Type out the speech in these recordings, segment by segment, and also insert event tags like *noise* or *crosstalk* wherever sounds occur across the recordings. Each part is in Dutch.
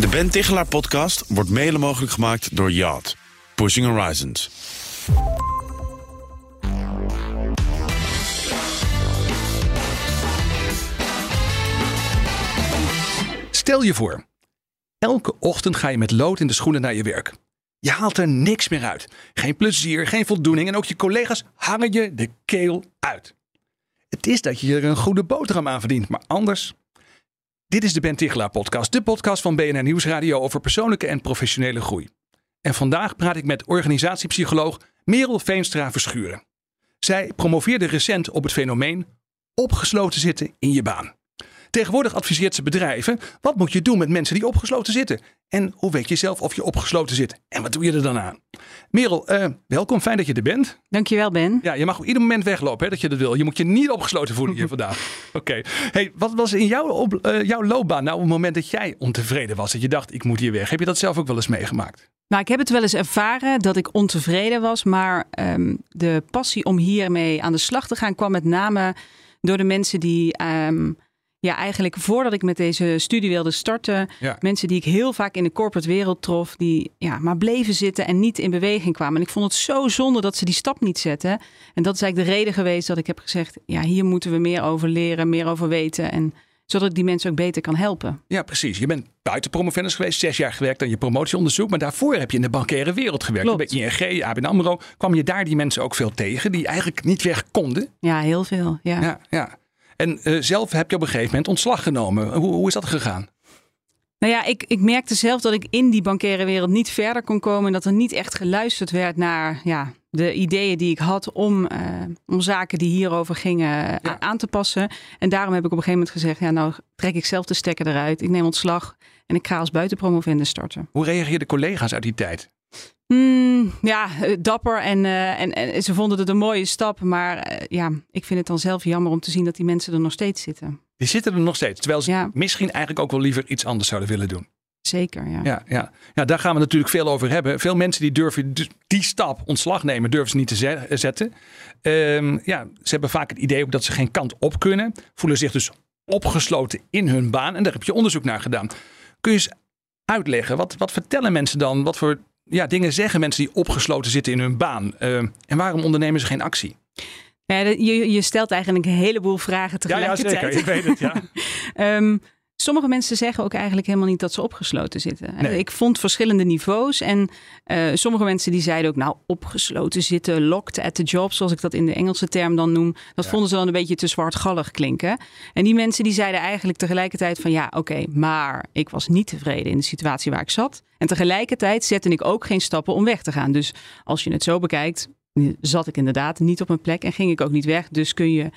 De Ben Tichelaar podcast wordt mede mogelijk gemaakt door Yacht. Pushing Horizons. Stel je voor, elke ochtend ga je met lood in de schoenen naar je werk. Je haalt er niks meer uit. Geen plezier, geen voldoening en ook je collega's hangen je de keel uit. Het is dat je er een goede boterham aan verdient, maar anders. Dit is de Ben Tichelaar podcast, de podcast van BNR Nieuwsradio over persoonlijke en professionele groei. En vandaag praat ik met organisatiepsycholoog Merel Veenstra Verschuren. Zij promoveerde recent op het fenomeen opgesloten zitten in je baan. Tegenwoordig adviseert ze bedrijven: wat moet je doen met mensen die opgesloten zitten? En hoe weet je zelf of je opgesloten zit? En wat doe je er dan aan? Merel, eh, welkom, fijn dat je er bent. Dankjewel, Ben. Ja, je mag op ieder moment weglopen hè, dat je dat wil. Je moet je niet opgesloten voelen hier *laughs* vandaag. Oké. Hey, wat was in jouw, op, eh, jouw loopbaan nou op het moment dat jij ontevreden was? Dat je dacht, ik moet hier weg. Heb je dat zelf ook wel eens meegemaakt? Nou, ik heb het wel eens ervaren dat ik ontevreden was. Maar ehm, de passie om hiermee aan de slag te gaan kwam met name door de mensen die. ehm, ja, eigenlijk voordat ik met deze studie wilde starten, Ja. mensen die ik heel vaak in de corporate wereld trof, die ja, maar bleven zitten en niet in beweging kwamen. En ik vond het zo zonde dat ze die stap niet zetten. En dat is eigenlijk de reden geweest dat ik heb gezegd, ja, hier moeten we meer over leren, meer over weten. En zodat ik die mensen ook beter kan helpen. Ja, precies. Je bent buiten promovendus geweest, zes jaar gewerkt aan je promotieonderzoek. Maar daarvoor heb je in de bankaire wereld gewerkt. Bij ING, ABN AMRO. Kwam je daar die mensen ook veel tegen die eigenlijk niet weg konden? Ja, heel veel. Ja. Ja, ja. En eh, zelf heb je op een gegeven moment ontslag genomen. Hoe, hoe is dat gegaan? Nou ja, ik, ik merkte zelf dat ik in die bankaire wereld niet verder kon komen. En dat er niet echt geluisterd werd naar ja, de ideeën die ik had om, eh, om zaken die hierover gingen eh, Ja. aan te passen. En daarom heb ik op een gegeven moment gezegd, ja nou trek ik zelf de stekker eruit. Ik neem ontslag en ik ga als buitenpromovendus starten. Hoe reageerden collega's uit die tijd? Hmm, ja, eh, dapper en, eh, en, en ze vonden het een mooie stap. Maar eh, ja, ik vind het dan zelf jammer om te zien dat die mensen er nog steeds zitten. Die zitten er nog steeds. Terwijl ze Ja. misschien eigenlijk ook wel liever iets anders zouden willen doen. Zeker, ja. Ja, ja. ja, daar gaan we natuurlijk veel over hebben. Veel mensen die durven die stap, ontslag nemen, durven ze niet te ze- zetten. Ehm, ja, ze hebben vaak het idee ook dat ze geen kant op kunnen. Voelen zich dus opgesloten in hun baan. En daar heb je onderzoek naar gedaan. Kun je eens uitleggen, wat, wat vertellen mensen dan? Wat voor ja, dingen zeggen mensen die opgesloten zitten in hun baan? Ehm, en waarom ondernemen ze geen actie? Ja, de- je, je stelt eigenlijk een heleboel vragen tegelijkertijd. Ik weet het, ja. *laughs* *laughs* Ehm, sommige mensen zeggen ook eigenlijk helemaal niet dat ze opgesloten zitten. Nee. Ik vond verschillende niveaus. En eh, sommige mensen die zeiden ook, nou, opgesloten zitten, locked at the job, zoals ik dat in de Engelse term dan noem. Dat Ja. vonden ze dan een beetje te zwartgallig klinken. En die mensen die zeiden eigenlijk tegelijkertijd van, ja, oké, maar ik was niet tevreden in de situatie waar ik zat. En tegelijkertijd zette ik ook geen stappen om weg te gaan. Dus als je het zo bekijkt, zat ik inderdaad niet op mijn plek en ging ik ook niet weg. Dus kun je,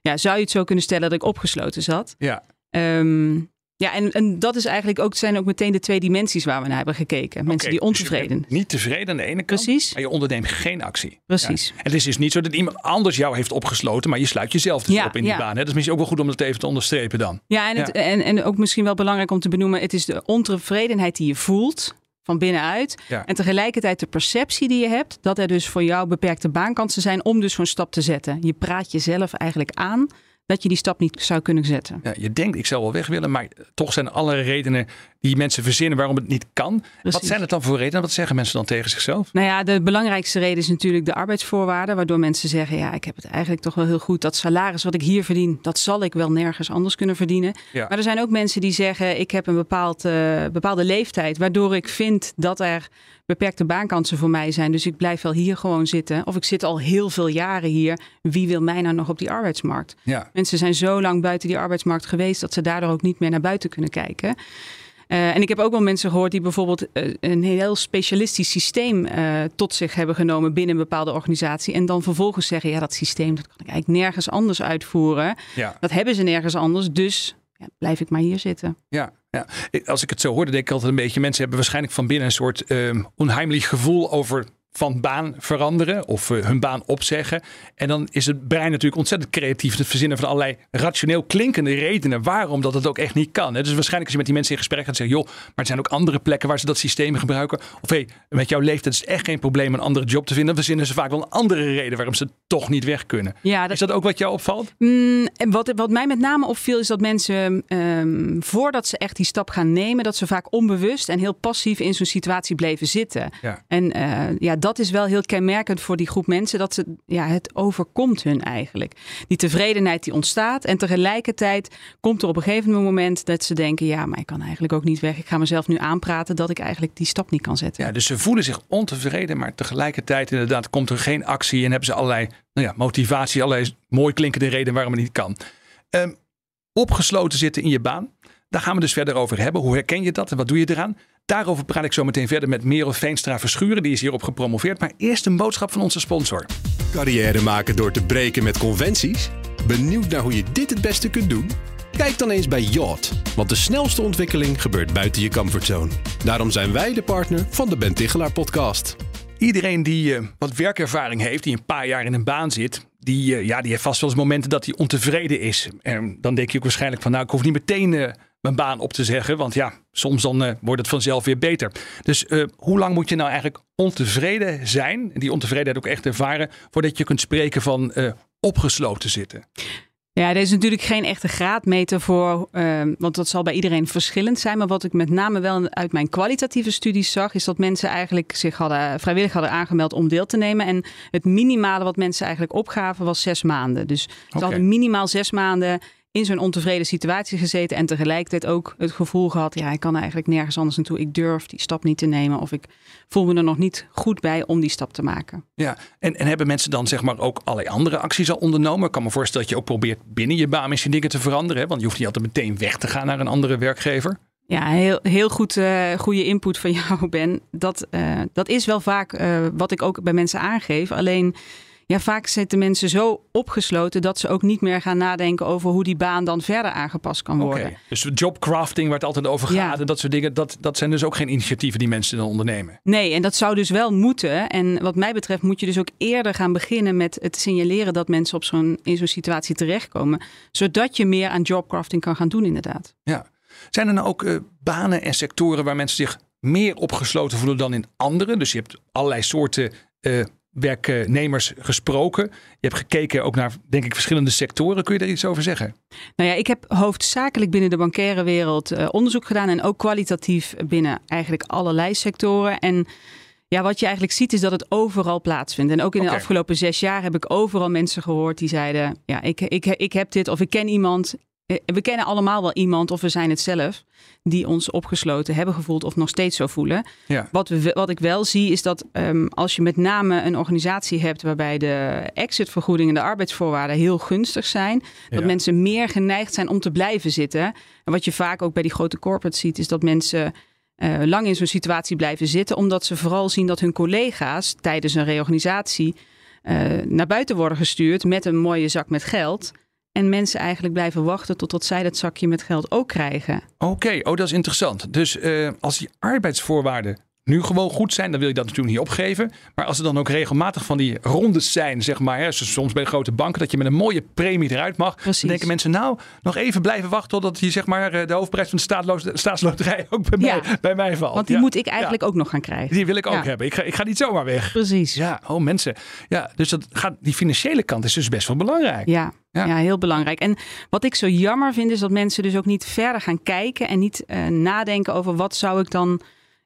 ja, zou je het zo kunnen stellen dat ik opgesloten zat. ja. Ehm, ja, en, en dat is eigenlijk ook, zijn ook meteen de twee dimensies waar we naar hebben gekeken. Mensen die dus ontevreden. niet tevreden aan de ene kant. Precies. Maar je onderneemt geen actie. Precies. Ja. En het is dus niet zo dat iemand anders jou heeft opgesloten, maar je sluit jezelf dus Ja, op in die baan. Hè? Dat is misschien ook wel goed om dat even te onderstrepen dan. Ja, en, het, En, en ook misschien wel belangrijk om te benoemen: het is de ontevredenheid die je voelt van binnenuit. Ja. En tegelijkertijd de perceptie die je hebt dat er dus voor jou beperkte baankansen zijn om dus zo'n stap te zetten. Je praat jezelf eigenlijk aan dat je die stap niet zou kunnen zetten. Ja, je denkt, ik zou wel weg willen, maar toch zijn allerlei redenen die mensen verzinnen waarom het niet kan. Wat zijn het dan voor redenen? Wat zeggen mensen dan tegen zichzelf? Nou ja, de belangrijkste reden is natuurlijk de arbeidsvoorwaarden. Waardoor mensen zeggen, ja, ik heb het eigenlijk toch wel heel goed. Dat salaris wat ik hier verdien, dat zal ik wel nergens anders kunnen verdienen. Ja. Maar er zijn ook mensen die zeggen, ik heb een bepaald, eh, bepaalde leeftijd. Waardoor ik vind dat er beperkte baankansen voor mij zijn. Dus ik blijf wel hier gewoon zitten. Of ik zit al heel veel jaren hier. Wie wil mij nou nog op die arbeidsmarkt? Ja. Mensen zijn zo lang buiten die arbeidsmarkt geweest dat ze daardoor ook niet meer naar buiten kunnen kijken. Eh, en ik heb ook wel mensen gehoord die bijvoorbeeld eh, een heel specialistisch systeem eh, tot zich hebben genomen binnen een bepaalde organisatie. En dan vervolgens zeggen, ja, dat systeem dat kan ik eigenlijk nergens anders uitvoeren. Ja. Dat hebben ze nergens anders, dus ja, blijf ik maar hier zitten. Ja, ja. Als ik het zo hoorde, denk ik altijd een beetje... mensen hebben waarschijnlijk van binnen een soort ehm onheimelijk gevoel over van baan veranderen of eh, hun baan opzeggen. En dan is het brein natuurlijk ontzettend creatief. Het verzinnen van allerlei rationeel klinkende redenen waarom dat het ook echt niet kan. Dus waarschijnlijk als je met die mensen in gesprek gaat zeggen, joh, maar er zijn ook andere plekken waar ze dat systeem gebruiken. Of hé, hey, met jouw leeftijd is het echt geen probleem een andere job te vinden. Dan verzinnen ze vaak wel een andere reden waarom ze toch niet weg kunnen. Ja, dat... Is dat ook wat jou opvalt? Mm, wat, wat mij met name opviel is dat mensen um, voordat ze echt die stap gaan nemen, dat ze vaak onbewust en heel passief in zo'n situatie bleven zitten. Ja. En uh, ja, dat is wel heel kenmerkend voor die groep mensen, dat ze, ja, het overkomt hun eigenlijk. Die tevredenheid die ontstaat en tegelijkertijd komt er op een gegeven moment dat ze denken, ja, maar ik kan eigenlijk ook niet weg. Ik ga mezelf nu aanpraten dat ik eigenlijk die stap niet kan zetten. Ja, dus ze voelen zich ontevreden, maar tegelijkertijd inderdaad komt er geen actie en hebben ze allerlei nou ja, motivatie, allerlei mooi klinkende redenen waarom het niet kan. Um, opgesloten zitten in je baan. Daar gaan we dus verder over hebben. Hoe herken je dat en wat doe je eraan? Daarover praat ik zo meteen verder met Merel Veenstra Verschuren. Die is hierop gepromoveerd. Maar eerst een boodschap van onze sponsor. Carrière maken door te breken met conventies? Benieuwd naar hoe je dit het beste kunt doen? Kijk dan eens bij Yacht, want de snelste ontwikkeling gebeurt buiten je comfortzone. Daarom zijn wij de partner van de Ben Tichelaar podcast. Iedereen die uh, wat werkervaring heeft, die een paar jaar in een baan zit, die, uh, ja, die heeft vast wel eens momenten dat hij ontevreden is. En dan denk je ook waarschijnlijk van, nou, ik hoef niet meteen uh, mijn baan op te zeggen, want ja, soms dan wordt het vanzelf weer beter. Dus hoe lang moet je nou eigenlijk ontevreden zijn, die ontevredenheid ook echt ervaren, voordat je kunt spreken van opgesloten zitten? Ja, er is natuurlijk geen echte graadmeter voor, uh, want dat zal bij iedereen verschillend zijn. Maar wat ik met name wel uit mijn kwalitatieve studies zag, is dat mensen eigenlijk zich hadden, vrijwillig hadden aangemeld om deel te nemen. En het minimale wat mensen eigenlijk opgaven was zes maanden. Dus ze hadden minimaal zes maanden in zo'n ontevreden situatie gezeten en tegelijkertijd ook het gevoel gehad, ja, ik kan eigenlijk nergens anders naartoe. Ik durf die stap niet te nemen of ik voel me er nog niet goed bij om die stap te maken. Ja, en, en hebben mensen dan zeg maar ook allerlei andere acties al ondernomen? Ik kan me voorstellen dat je ook probeert binnen je baan misschien dingen te veranderen, hè? want je hoeft niet altijd meteen weg te gaan naar een andere werkgever. Ja, heel, heel goed, uh, goede input van *laughs* jou, Ben. Dat, uh, dat is wel vaak uh, wat ik ook bij mensen aangeef. Alleen ja, vaak zitten mensen zo opgesloten dat ze ook niet meer gaan nadenken over hoe die baan dan verder aangepast kan worden. Okay. Dus jobcrafting waar het altijd over gaat en dat soort dingen, dat, dat zijn dus ook geen initiatieven die mensen dan ondernemen. Nee, en dat zou dus wel moeten. En wat mij betreft moet je dus ook eerder gaan beginnen met het signaleren dat mensen op zo'n, in zo'n situatie terechtkomen. Zodat je meer aan jobcrafting kan gaan doen inderdaad. Ja. Zijn er nou ook uh, banen en sectoren waar mensen zich meer opgesloten voelen dan in andere? Dus je hebt allerlei soorten uh, werknemers gesproken. Je hebt gekeken ook naar, denk ik, verschillende sectoren. Kun je daar iets over zeggen? Nou ja, ik heb hoofdzakelijk binnen de bankaire wereld uh, onderzoek gedaan. En ook kwalitatief binnen eigenlijk allerlei sectoren. En ja, wat je eigenlijk ziet is dat het overal plaatsvindt. En ook in de afgelopen zes jaar heb ik overal mensen gehoord die zeiden: Ja, ik, ik, ik heb dit of ik ken iemand. Eh, we kennen allemaal wel iemand, of we zijn het zelf, die ons opgesloten hebben gevoeld of nog steeds zo voelen. Ja. Wat, we, wat ik wel zie is dat um, als je met name een organisatie hebt waarbij de exitvergoedingen en de arbeidsvoorwaarden heel gunstig zijn, dat mensen meer geneigd zijn om te blijven zitten. En wat je vaak ook bij die grote corporates ziet, is dat mensen uh, lang in zo'n situatie blijven zitten, omdat ze vooral zien dat hun collega's tijdens een reorganisatie uh, naar buiten worden gestuurd met een mooie zak met geld. En mensen eigenlijk blijven wachten totdat zij dat zakje met geld ook krijgen. Oké, oh, dat is interessant. Dus uh, als die arbeidsvoorwaarden nu gewoon goed zijn, dan wil je dat natuurlijk niet opgeven. Maar als er dan ook regelmatig van die rondes zijn, zeg maar, hè, soms bij grote banken, dat je met een mooie premie eruit mag, Precies. dan denken mensen nou nog even blijven wachten totdat je zeg maar eh, de hoofdprijs van de staatsloterij ook bij, mij, bij mij valt. Want die ja. moet ik eigenlijk ook nog gaan krijgen. Die wil ik ook hebben. Ik ga, ik ga niet zomaar weg. Precies. Ja, oh mensen. Ja, dus dat gaat, die financiële kant is dus best wel belangrijk. Ja. Ja. ja. heel belangrijk. En wat ik zo jammer vind, is dat mensen dus ook niet verder gaan kijken en niet uh, nadenken over wat zou ik dan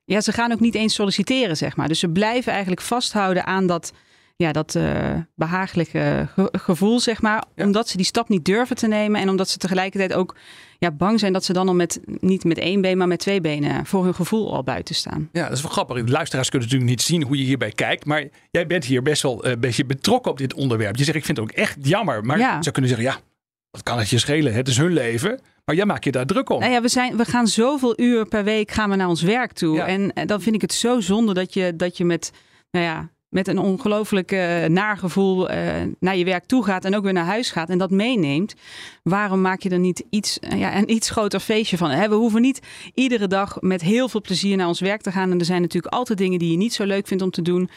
ja, ze gaan ook niet eens solliciteren, zeg maar. Dus ze blijven eigenlijk vasthouden aan dat, ja, dat uh, behagelijke gevoel, zeg maar. Omdat ze die stap niet durven te nemen. En omdat ze tegelijkertijd ook ja, bang zijn dat ze dan al met, niet met één been, maar met twee benen voor hun gevoel al buiten staan. Ja, dat is wel grappig. De luisteraars kunnen natuurlijk niet zien hoe je hierbij kijkt. Maar jij bent hier best wel een beetje betrokken op dit onderwerp. Je zegt, ik vind het ook echt jammer. Maar ja. ze kunnen zeggen, ja, wat kan het je schelen? Het is hun leven. Maar jij maakt je daar druk om. Nou ja, we, zijn, we gaan zoveel uur per week gaan we naar ons werk toe. En, en dan vind ik het zo zonde dat je, dat je met, nou ja, met een ongelooflijk uh, naargevoel uh, naar je werk toe gaat en ook weer naar huis gaat en dat meeneemt. Waarom maak je er niet iets, uh, ja, een iets groter feestje van? Hè, we hoeven niet iedere dag met heel veel plezier naar ons werk te gaan. En er zijn natuurlijk altijd dingen die je niet zo leuk vindt om te doen.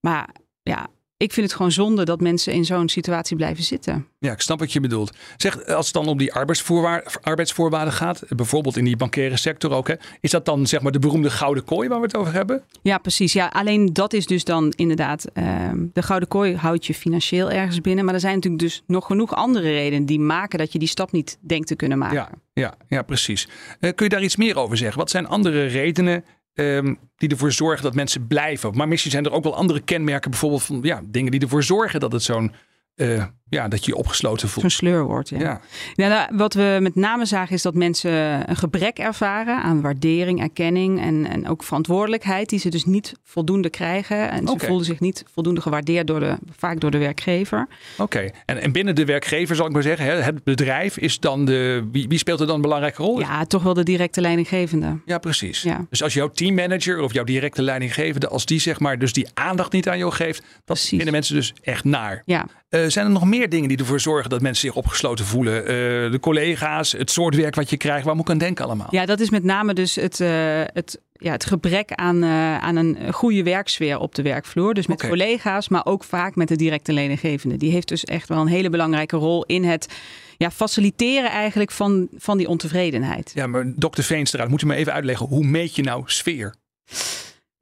Maar ja, ik vind het gewoon zonde dat mensen in zo'n situatie blijven zitten. Ja, ik snap wat je bedoelt. Zeg, als het dan om die arbeidsvoorwaarden, gaat, bijvoorbeeld in die bankaire sector ook, hè, is dat dan zeg maar de beroemde gouden kooi waar we het over hebben? Ja, precies. Ja, alleen dat is dus dan inderdaad, ehm, de gouden kooi houdt je financieel ergens binnen. Maar er zijn natuurlijk dus nog genoeg andere redenen die maken dat je die stap niet denkt te kunnen maken. Ja, ja, ja precies. Eh, kun je daar iets meer over zeggen? Wat zijn andere redenen Ehm, die ervoor zorgen dat mensen blijven. Maar misschien zijn er ook wel andere kenmerken, bijvoorbeeld van ja, dingen die ervoor zorgen dat het zo'n uh, ja, dat je je opgesloten voelt. Zo'n sleur wordt, ja. ja. Nou, wat we met name zagen is dat mensen een gebrek ervaren aan waardering, erkenning en, en ook verantwoordelijkheid die ze dus niet voldoende krijgen. En ze voelden zich niet voldoende gewaardeerd door de, vaak door de werkgever. Oké, en, en binnen de werkgever zal ik maar zeggen, hè, het bedrijf is dan de, wie, wie speelt er dan een belangrijke rol? Ja, toch wel de directe leidinggevende. Ja, precies. Ja. Dus als jouw teammanager of jouw directe leidinggevende, als die zeg maar dus die aandacht niet aan jou geeft, dat vinden mensen dus echt naar. Ja. Uh, zijn er nog meer dingen die ervoor zorgen dat mensen zich opgesloten voelen? Uh, de collega's, het soort werk wat je krijgt, waar moet ik aan denken allemaal? Ja, dat is met name dus het, uh, het, ja, het gebrek aan, aan een goede werksfeer op de werkvloer. Dus met okay. collega's, maar ook vaak met de directe leninggevende. Die heeft dus echt wel een hele belangrijke rol in het ja, faciliteren eigenlijk van, van die ontevredenheid. Ja, maar dokter Veenstra, moet je me even uitleggen, hoe meet je nou sfeer?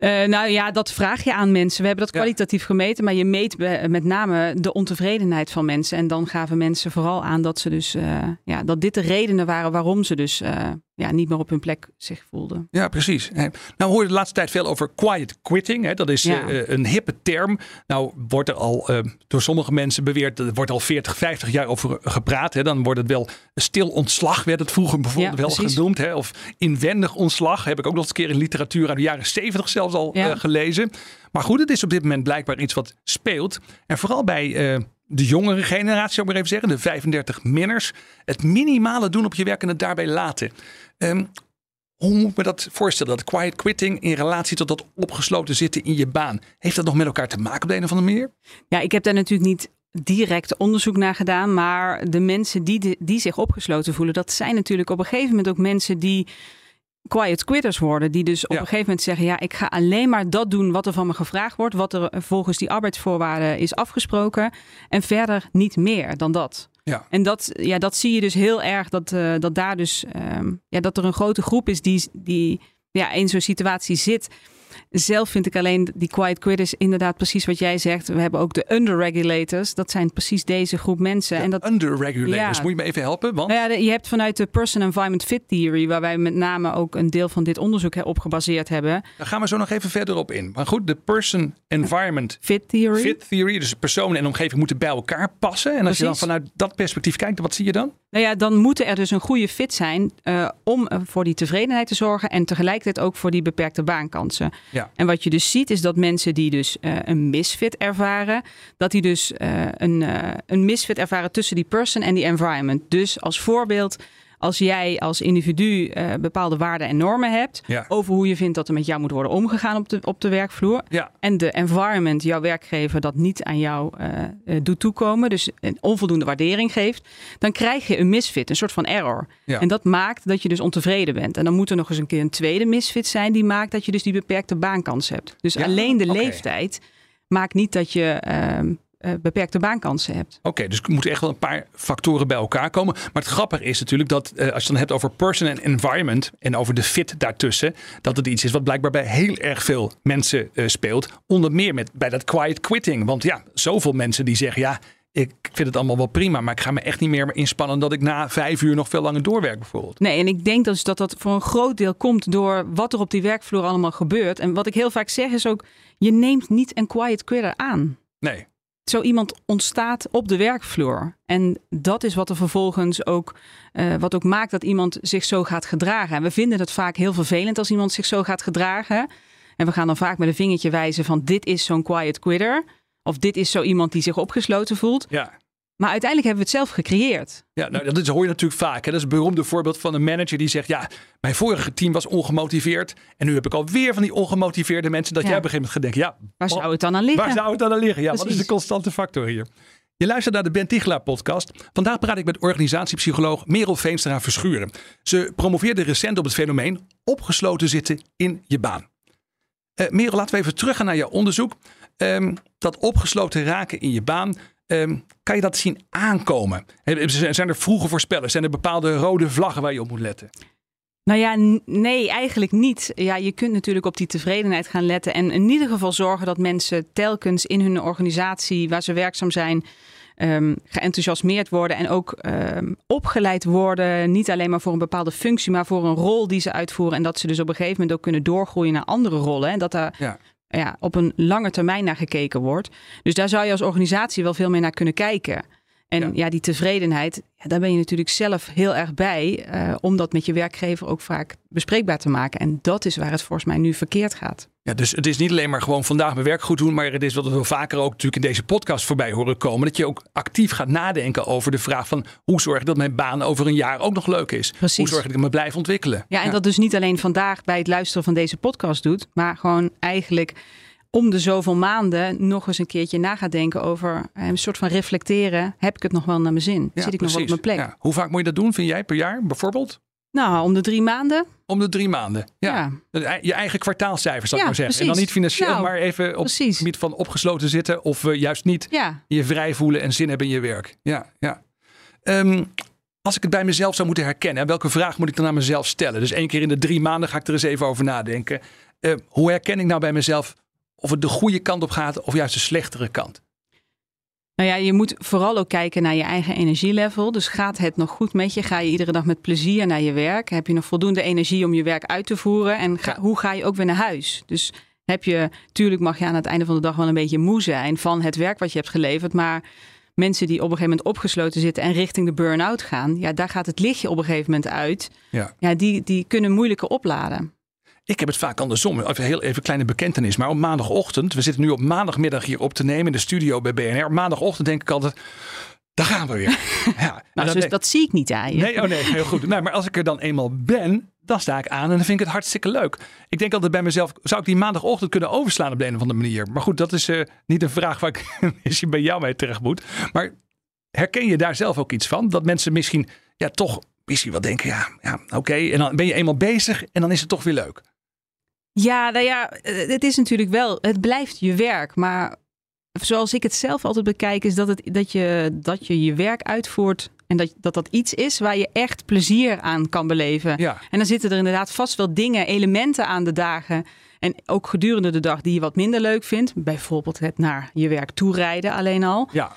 Uh, nou ja, dat vraag je aan mensen. We hebben dat kwalitatief gemeten, maar je meet met name de ontevredenheid van mensen. En dan gaven mensen vooral aan dat ze dus uh, ja, dat dit de redenen waren waarom ze dus uh, ja, niet meer op hun plek zich voelden. Ja, precies. Nou hoor je de laatste tijd veel over quiet quitting. Hè? Dat is ja. een hippe term. Nou wordt er al door sommige mensen beweerd, er wordt al 40, 50 jaar over gepraat. Hè? Dan wordt het wel stil ontslag, werd het vroeger bijvoorbeeld ja, wel genoemd. Hè? Of inwendig ontslag, heb ik ook nog eens een keer in literatuur uit de jaren 70 zelfs al ja. uh, gelezen. Maar goed, het is op dit moment blijkbaar iets wat speelt. En vooral bij de jongere generatie, zou ik maar even zeggen, de 35 minners. Het minimale doen op je werk en het daarbij laten. Um, hoe moet ik me dat voorstellen? Dat quiet quitting in relatie tot dat opgesloten zitten in je baan. Heeft dat nog met elkaar te maken op de een of andere manier? Ja, ik heb daar natuurlijk niet direct onderzoek naar gedaan. Maar de mensen die, die zich opgesloten voelen, dat zijn natuurlijk op een gegeven moment ook mensen die quiet quitters worden. Die dus op een gegeven moment zeggen: Ja, ik ga alleen maar dat doen wat er van me gevraagd wordt. Wat er volgens die arbeidsvoorwaarden is afgesproken. En verder niet meer dan dat. Ja. En dat, ja, dat zie je dus heel erg. Dat, uh, dat daar dus um, ja, dat er een grote groep is die, die ja, in zo'n situatie zit. Zelf vind ik alleen die quiet quitters inderdaad precies wat jij zegt. We hebben ook de underregulators. Dat zijn precies deze groep mensen. De en dat, underregulators, ja. moet je me even helpen? Want... Nou ja, je hebt vanuit de Person Environment Fit Theory, waar wij met name ook een deel van dit onderzoek op gebaseerd hebben. Daar gaan we zo nog even verder op in. Maar goed, de Person Environment Fit Theory. Fit Theory, dus persoon en omgeving moeten bij elkaar passen. En als precies. je dan vanuit dat perspectief kijkt, wat zie je dan? Nou ja, dan moeten er dus een goede fit zijn uh, om voor die tevredenheid te zorgen en tegelijkertijd ook voor die beperkte baankansen. Ja. En wat je dus ziet is dat mensen die dus uh, een misfit ervaren, dat die dus uh, een, een misfit ervaren tussen die person en die environment. Dus als voorbeeld, als jij als individu uh, bepaalde waarden en normen hebt ja. over hoe je vindt dat er met jou moet worden omgegaan op de, op de werkvloer. Ja. En de environment, jouw werkgever, dat niet aan jou uh, doet toekomen, dus een onvoldoende waardering geeft, dan krijg je een misfit, een soort van error. Ja. En dat maakt dat je dus ontevreden bent. En dan moet er nog eens een keer een tweede misfit zijn die maakt dat je dus die beperkte baankans hebt. Dus alleen de okay. leeftijd maakt niet dat je. Uh, uh, beperkte baankansen hebt. Oké, okay, dus er moeten echt wel een paar factoren bij elkaar komen. Maar het grappige is natuurlijk dat uh, als je het dan hebt over person en environment en over de fit daartussen, dat het iets is wat blijkbaar bij heel erg veel mensen uh, speelt. Onder meer met, bij dat quiet quitting. Want ja, zoveel mensen die zeggen ja. Ik vind het allemaal wel prima, maar ik ga me echt niet meer inspannen dat ik na vijf uur nog veel langer doorwerk bijvoorbeeld. Nee, en ik denk dus dat dat voor een groot deel komt door wat er op die werkvloer allemaal gebeurt. En wat ik heel vaak zeg is ook, je neemt niet een quiet quitter aan. Nee zo iemand ontstaat op de werkvloer. En dat is wat er vervolgens ook, uh, wat ook maakt dat iemand zich zo gaat gedragen. En we vinden het vaak heel vervelend als iemand zich zo gaat gedragen. En we gaan dan vaak met een vingertje wijzen van dit is zo'n quiet quitter. Of dit is zo iemand die zich opgesloten voelt. Ja. Maar uiteindelijk hebben we het zelf gecreëerd. Ja, nou, dat hoor je natuurlijk vaak. Hè. Dat is een beroemde voorbeeld van een manager die zegt: Ja, mijn vorige team was ongemotiveerd. En nu heb ik alweer van die ongemotiveerde mensen. Dat Ja. jij op een gegeven moment gaat denken: Ja, Waar zou het dan aan liggen? waar zou het dan aan liggen? Ja, wat is de constante factor hier? Je luistert naar de Ben Tichelaar podcast. Vandaag praat ik met organisatiepsycholoog Merel Veenstra Verschuren. Ze promoveerde recent op het fenomeen opgesloten zitten in je baan. Eh Merel, laten we even teruggaan naar jouw onderzoek. ehm, dat opgesloten raken in je baan, ehm, kan je dat zien aankomen? Zijn er vroege voorspellers? Zijn er bepaalde rode vlaggen waar je op moet letten? Nou ja, nee, eigenlijk niet. Ja, je kunt natuurlijk op die tevredenheid gaan letten en in ieder geval zorgen dat mensen telkens in hun organisatie waar ze werkzaam zijn, um, geenthousiasmeerd worden en ook um, opgeleid worden. Niet alleen maar voor een bepaalde functie, maar voor een rol die ze uitvoeren. En dat ze dus op een gegeven moment ook kunnen doorgroeien naar andere rollen. En dat daar ja. Ja, op een lange termijn naar gekeken wordt. Dus daar zou je als organisatie wel veel meer naar kunnen kijken. En ja, die tevredenheid, ja, daar ben je natuurlijk zelf heel erg bij. Uh, om dat met je werkgever ook vaak bespreekbaar te maken. En dat is waar het volgens mij nu verkeerd gaat. Ja, dus het is niet alleen maar gewoon vandaag mijn werk goed doen. Maar het is wat we vaker ook natuurlijk in deze podcast voorbij horen komen. Dat je ook actief gaat nadenken over de vraag van hoe zorg ik dat mijn baan over een jaar ook nog leuk is. Precies. Hoe zorg ik dat ik me blijf ontwikkelen. Ja, en dat dus niet alleen vandaag bij het luisteren van deze podcast doet. Maar gewoon eigenlijk om de zoveel maanden nog eens een keertje na gaat denken over eh, een soort van reflecteren. Heb ik het nog wel naar mijn zin? Zit ik nog wel op mijn plek? Ja. Hoe vaak moet je dat doen, vind jij, per jaar bijvoorbeeld? Nou, om de drie maanden. Om de drie maanden, ja. Je eigen kwartaalcijfers, zal ik maar zeggen. Precies. En dan niet financieel, nou, maar even op het gebied van opgesloten zitten. Of uh, juist niet je vrij voelen en zin hebben in je werk. Ja, ja. Um, als ik het bij mezelf zou moeten herkennen, welke vraag moet ik dan aan mezelf stellen? Dus één keer in de drie maanden ga ik er eens even over nadenken. Uh, hoe herken ik nou bij mezelf of het de goede kant op gaat of juist de slechtere kant? Nou ja, je moet vooral ook kijken naar je eigen energielevel. Dus gaat het nog goed met je? Ga je iedere dag met plezier naar je werk? Heb je nog voldoende energie om je werk uit te voeren? En hoe ga je ook weer naar huis? Dus heb je, tuurlijk mag je aan het einde van de dag wel een beetje moe zijn van het werk wat je hebt geleverd. Maar mensen die op een gegeven moment opgesloten zitten en richting de burn-out gaan, ja, daar gaat het lichtje op een gegeven moment uit. Ja. Ja, die, die kunnen moeilijker opladen. Ik heb het vaak andersom. Even heel even kleine bekentenis. Maar op maandagochtend, we zitten nu op maandagmiddag hier op te nemen in de studio bij BNR. Maandagochtend denk ik altijd. Daar gaan we weer. *laughs* Ja, nou, dus dat zie ik niet aan je. Nee, oh nee, heel goed. Nou, maar als ik er dan eenmaal ben, dan sta ik aan en dan vind ik het hartstikke leuk. Ik denk altijd bij mezelf, zou ik die maandagochtend kunnen overslaan op de een of andere manier? Maar goed, dat is uh, niet een vraag waar ik *laughs* misschien bij jou mee terecht moet. Maar herken je daar zelf ook iets van? Dat mensen misschien ja, toch misschien wel denken, ja, ja oké. En dan ben je eenmaal bezig en dan is het toch weer leuk. Ja, nou ja, het is natuurlijk wel, het blijft je werk. Maar zoals ik het zelf altijd bekijk, is dat, het, dat, je, dat je je werk uitvoert. En dat, dat dat iets is waar je echt plezier aan kan beleven. Ja. En dan zitten er inderdaad vast wel dingen, elementen aan de dagen. En ook gedurende de dag die je wat minder leuk vindt. Bijvoorbeeld het naar je werk toerijden alleen al. Ja.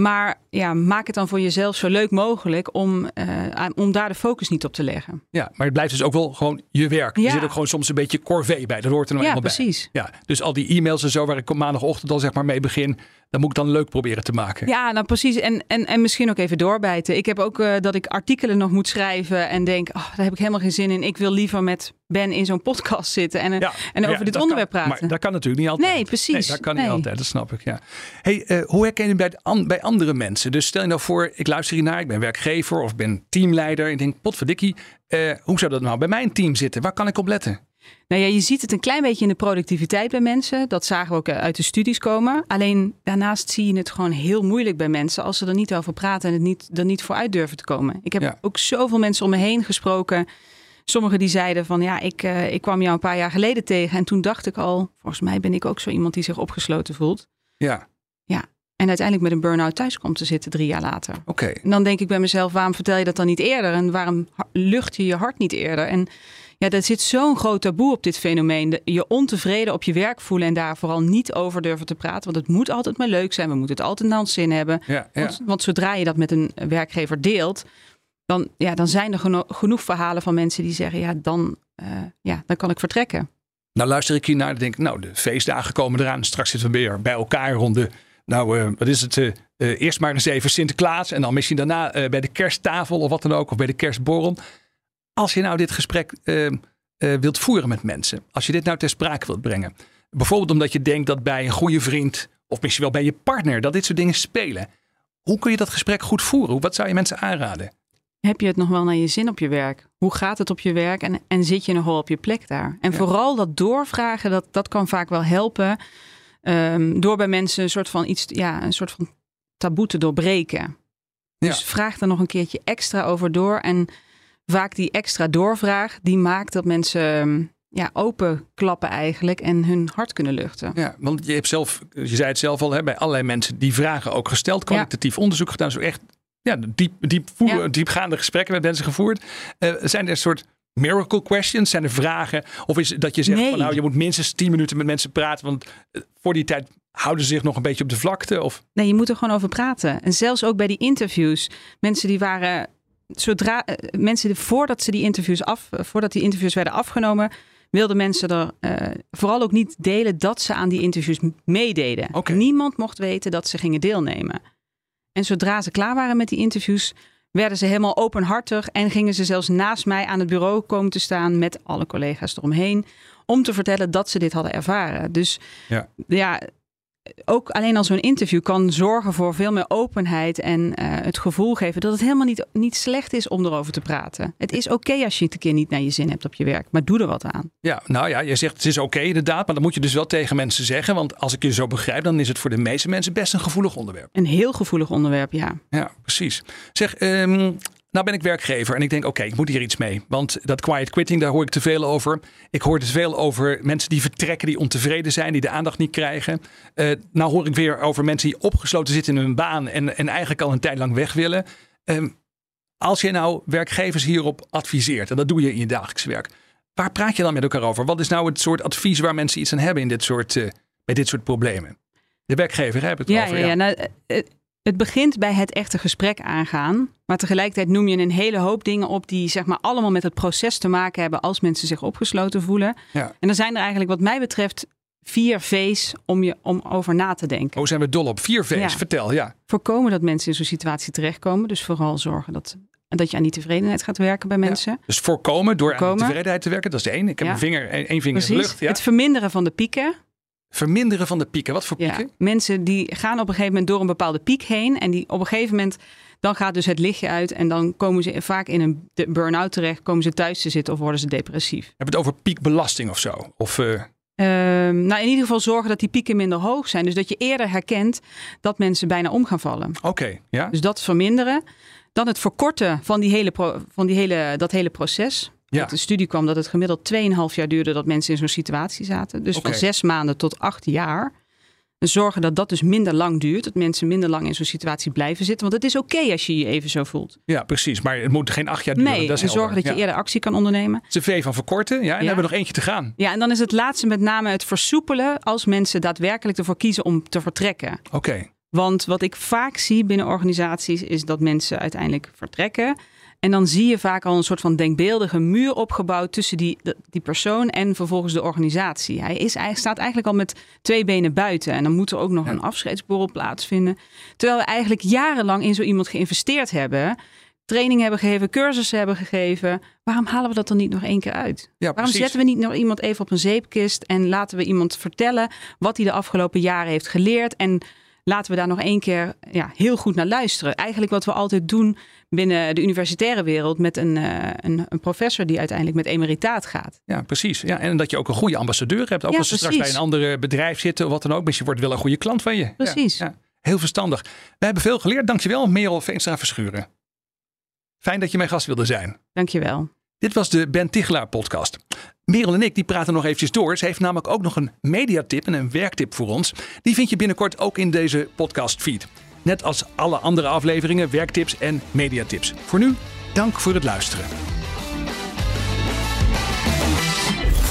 Maar ja, maak het dan voor jezelf zo leuk mogelijk om, uh, om daar de focus niet op te leggen. Ja, maar het blijft dus ook wel gewoon je werk. Ja. Er zit ook gewoon soms een beetje corvée bij. Dat hoort er nou ja, eenmaal precies. bij. Ja, dus al die e-mails en zo waar ik op maandagochtend al zeg maar mee begin. Dan moet ik dan leuk proberen te maken. Ja, nou precies. En, en, en misschien ook even doorbijten. Ik heb ook uh, dat ik artikelen nog moet schrijven en denk, oh, daar heb ik helemaal geen zin in. Ik wil liever met Ben in zo'n podcast zitten en, ja, en over dit onderwerp praten. Maar dat kan natuurlijk niet altijd. Nee, precies. Nee, dat kan niet altijd, dat snap ik. Ja. Hey, uh, hoe herken je bij, bij andere mensen? Dus stel je nou voor, ik luister hiernaar, ik ben werkgever of ben teamleider. Ik denk, potverdikkie, uh, hoe zou dat nou bij mijn team zitten? Waar kan ik op letten? Nou ja, je ziet het een klein beetje in de productiviteit bij mensen. Dat zagen we ook eh, uit de studies komen. Alleen daarnaast zie je het gewoon heel moeilijk bij mensen als ze er niet over praten en het niet, er niet voor uit durven te komen. Ik heb ook zoveel mensen om me heen gesproken. Sommigen die zeiden van ja, ik, uh, ik kwam jou een paar jaar geleden tegen en toen dacht ik al, volgens mij ben ik ook zo iemand die zich opgesloten voelt. Ja. Ja. En uiteindelijk met een burn-out thuis komt te zitten drie jaar later. Oké. En dan denk ik bij mezelf, waarom vertel je dat dan niet eerder? En waarom lucht je je hart niet eerder? En ja, er zit zo'n groot taboe op dit fenomeen. Je ontevreden op je werk voelen en daar vooral niet over durven te praten. Want het moet altijd maar leuk zijn. We moeten het altijd naar ons zin hebben. Ja, ja. Want, want, zodra je dat met een werkgever deelt, dan, ja, dan zijn er geno genoeg verhalen van mensen die zeggen: ja dan, uh, ja, dan kan ik vertrekken. Nou, luister ik hier naar en denk: nou, de feestdagen komen eraan. Straks zitten we weer bij elkaar rond de. Nou, uh, wat is het? Uh, eerst maar eens even Sinterklaas. En dan misschien daarna bij de kersttafel of wat dan ook. Of bij de kerstborrel. Als je nou dit gesprek uh, uh, wilt voeren met mensen, als je dit nou ter sprake wilt brengen, bijvoorbeeld omdat je denkt dat bij een goede vriend of misschien wel bij je partner dat dit soort dingen spelen, hoe kun je dat gesprek goed voeren? Wat zou je mensen aanraden? Heb je het nog wel naar je zin op je werk? Hoe gaat het op je werk en, en zit je nog wel op je plek daar? En vooral dat doorvragen, dat, dat kan vaak wel helpen. Um, door bij mensen een soort van iets, ja, een soort van taboe te doorbreken. Dus vraag er nog een keertje extra over door. En vaak die extra doorvraag, die maakt dat mensen ja, openklappen eigenlijk en hun hart kunnen luchten. Ja, want je hebt zelf, je zei het zelf al, hè, bij allerlei mensen die vragen ook gesteld, kwalitatief onderzoek gedaan, zo echt ja, diep, diep Ja. diepgaande gesprekken met mensen gevoerd. Eh, zijn er een soort miracle questions? Zijn er vragen? Of is dat je zegt Nee. van nou, je moet minstens 10 minuten met mensen praten, want eh, voor die tijd houden ze zich nog een beetje op de vlakte? Of Nee, je moet er gewoon over praten. En zelfs ook bij die interviews. Mensen die waren. Zodra eh, mensen voordat ze die interviews af, eh, voordat die interviews werden afgenomen, wilden mensen er eh, vooral ook niet delen dat ze aan die interviews meededen. Niemand mocht weten dat ze gingen deelnemen. En zodra ze klaar waren met die interviews, werden ze helemaal openhartig en gingen ze zelfs naast mij aan het bureau komen te staan met alle collega's eromheen om te vertellen dat ze dit hadden ervaren. Dus Ja. ja, ook alleen al zo'n interview kan zorgen voor veel meer openheid en eh, het gevoel geven dat het helemaal niet, niet slecht is om erover te praten. Het is oké als je het een keer niet naar je zin hebt op je werk, maar doe er wat aan. ja, nou ja, je zegt het is oké inderdaad, maar dan moet je dus wel tegen mensen zeggen, want als ik je zo begrijp, dan is het voor de meeste mensen best een gevoelig onderwerp. Een heel gevoelig onderwerp, ja. Ja, precies. Zeg, ehm, nou ben ik werkgever en ik denk, oké, ik moet hier iets mee. Want dat quiet quitting, daar hoor ik te veel over. Ik hoor te veel over mensen die vertrekken, die ontevreden zijn, die de aandacht niet krijgen. Eh, nou hoor ik weer over mensen die opgesloten zitten in hun baan en, en eigenlijk al een tijd lang weg willen. Ehm, als je nou werkgevers hierop adviseert, en dat doe je in je dagelijks werk, waar praat je dan met elkaar over? Wat is nou het soort advies waar mensen iets aan hebben in dit soort, eh, bij dit soort problemen? De werkgever, heb ik het Ja, over. ja, ja. Nou, eh, het begint bij het echte gesprek aangaan. Maar tegelijkertijd noem je een hele hoop dingen op die zeg maar allemaal met het proces te maken hebben als mensen zich opgesloten voelen. Ja. En er zijn er eigenlijk wat mij betreft vier V's om, je, om over na te denken. Oh, zijn we dol op? Vier V's, Ja. vertel, ja. Voorkomen dat mensen in zo'n situatie terechtkomen. Dus vooral zorgen dat, dat je aan die tevredenheid gaat werken bij mensen. Dus voorkomen door aan Voorkomen. de tevredenheid te werken, dat is de één. Ik heb Ja. een vinger, één vinger in de lucht. Ja. Het verminderen van de pieken. Verminderen van de pieken. Wat voor Ja. pieken? Mensen die gaan op een gegeven moment door een bepaalde piek heen. En die op een gegeven moment, dan gaat dus het lichtje uit. En dan komen ze vaak in een burn-out terecht. Komen ze thuis te zitten of worden ze depressief. Heb je het over piekbelasting of zo? Of, eh, Ehm, nou, in ieder geval zorgen dat die pieken minder hoog zijn. Dus dat je eerder herkent dat mensen bijna om gaan vallen. Oké, ja. Dus dat verminderen. Dan het verkorten van, die hele van die hele, dat hele proces. Ja. Uit de studie kwam dat het gemiddeld 2,5 jaar duurde dat mensen in zo'n situatie zaten. Dus van zes maanden tot acht jaar. En zorgen dat dat dus minder lang duurt. Dat mensen minder lang in zo'n situatie blijven zitten. Want het is oké als je je even zo voelt. ja, precies. Maar het moet geen acht jaar duren. Nee, dat is en zorgen dat je ja. eerder actie kan ondernemen. Het is een V van verkorten. Ja, en dan hebben we nog eentje te gaan. Ja, en dan is het laatste met name het versoepelen als mensen daadwerkelijk ervoor kiezen om te vertrekken. Oké. Want wat ik vaak zie binnen organisaties is dat mensen uiteindelijk vertrekken. En dan zie je vaak al een soort van denkbeeldige muur opgebouwd tussen die, die persoon en vervolgens de organisatie. Hij, is, hij staat eigenlijk al met twee benen buiten. En dan moet er ook nog Ja. een afscheidsborrel plaatsvinden. Terwijl we eigenlijk jarenlang in zo iemand geïnvesteerd hebben. Training hebben gegeven, cursussen hebben gegeven. Waarom halen we dat dan niet nog één keer uit? Ja, Waarom precies. zetten we niet nog iemand even op een zeepkist en laten we iemand vertellen wat hij de afgelopen jaren heeft geleerd? En laten we daar nog één keer ja, heel goed naar luisteren. Eigenlijk wat we altijd doen binnen de universitaire wereld met een, eh, een, een professor die uiteindelijk met emeritaat gaat. Ja, precies. Ja, en dat je ook een goede ambassadeur hebt. Ook Ja, als ze straks bij een ander bedrijf zitten of wat dan ook. Misschien wordt wel een goede klant van je. Ja, Precies. Ja, heel verstandig. We hebben veel geleerd. Dankjewel, Merel Veenstra Verschuren. Fijn dat je mijn gast wilde zijn. Dankjewel. Dit was de Ben Tichelaar podcast. Merel en ik die praten nog eventjes door. Ze heeft namelijk ook nog een mediatip en een werktip voor ons. Die vind je binnenkort ook in deze podcast feed. Net als alle andere afleveringen, werktips en mediatips. Voor nu, dank voor het luisteren.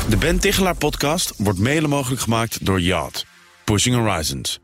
De Ben Tichelaar podcast wordt mede mogelijk gemaakt door Yacht. Pushing Horizons.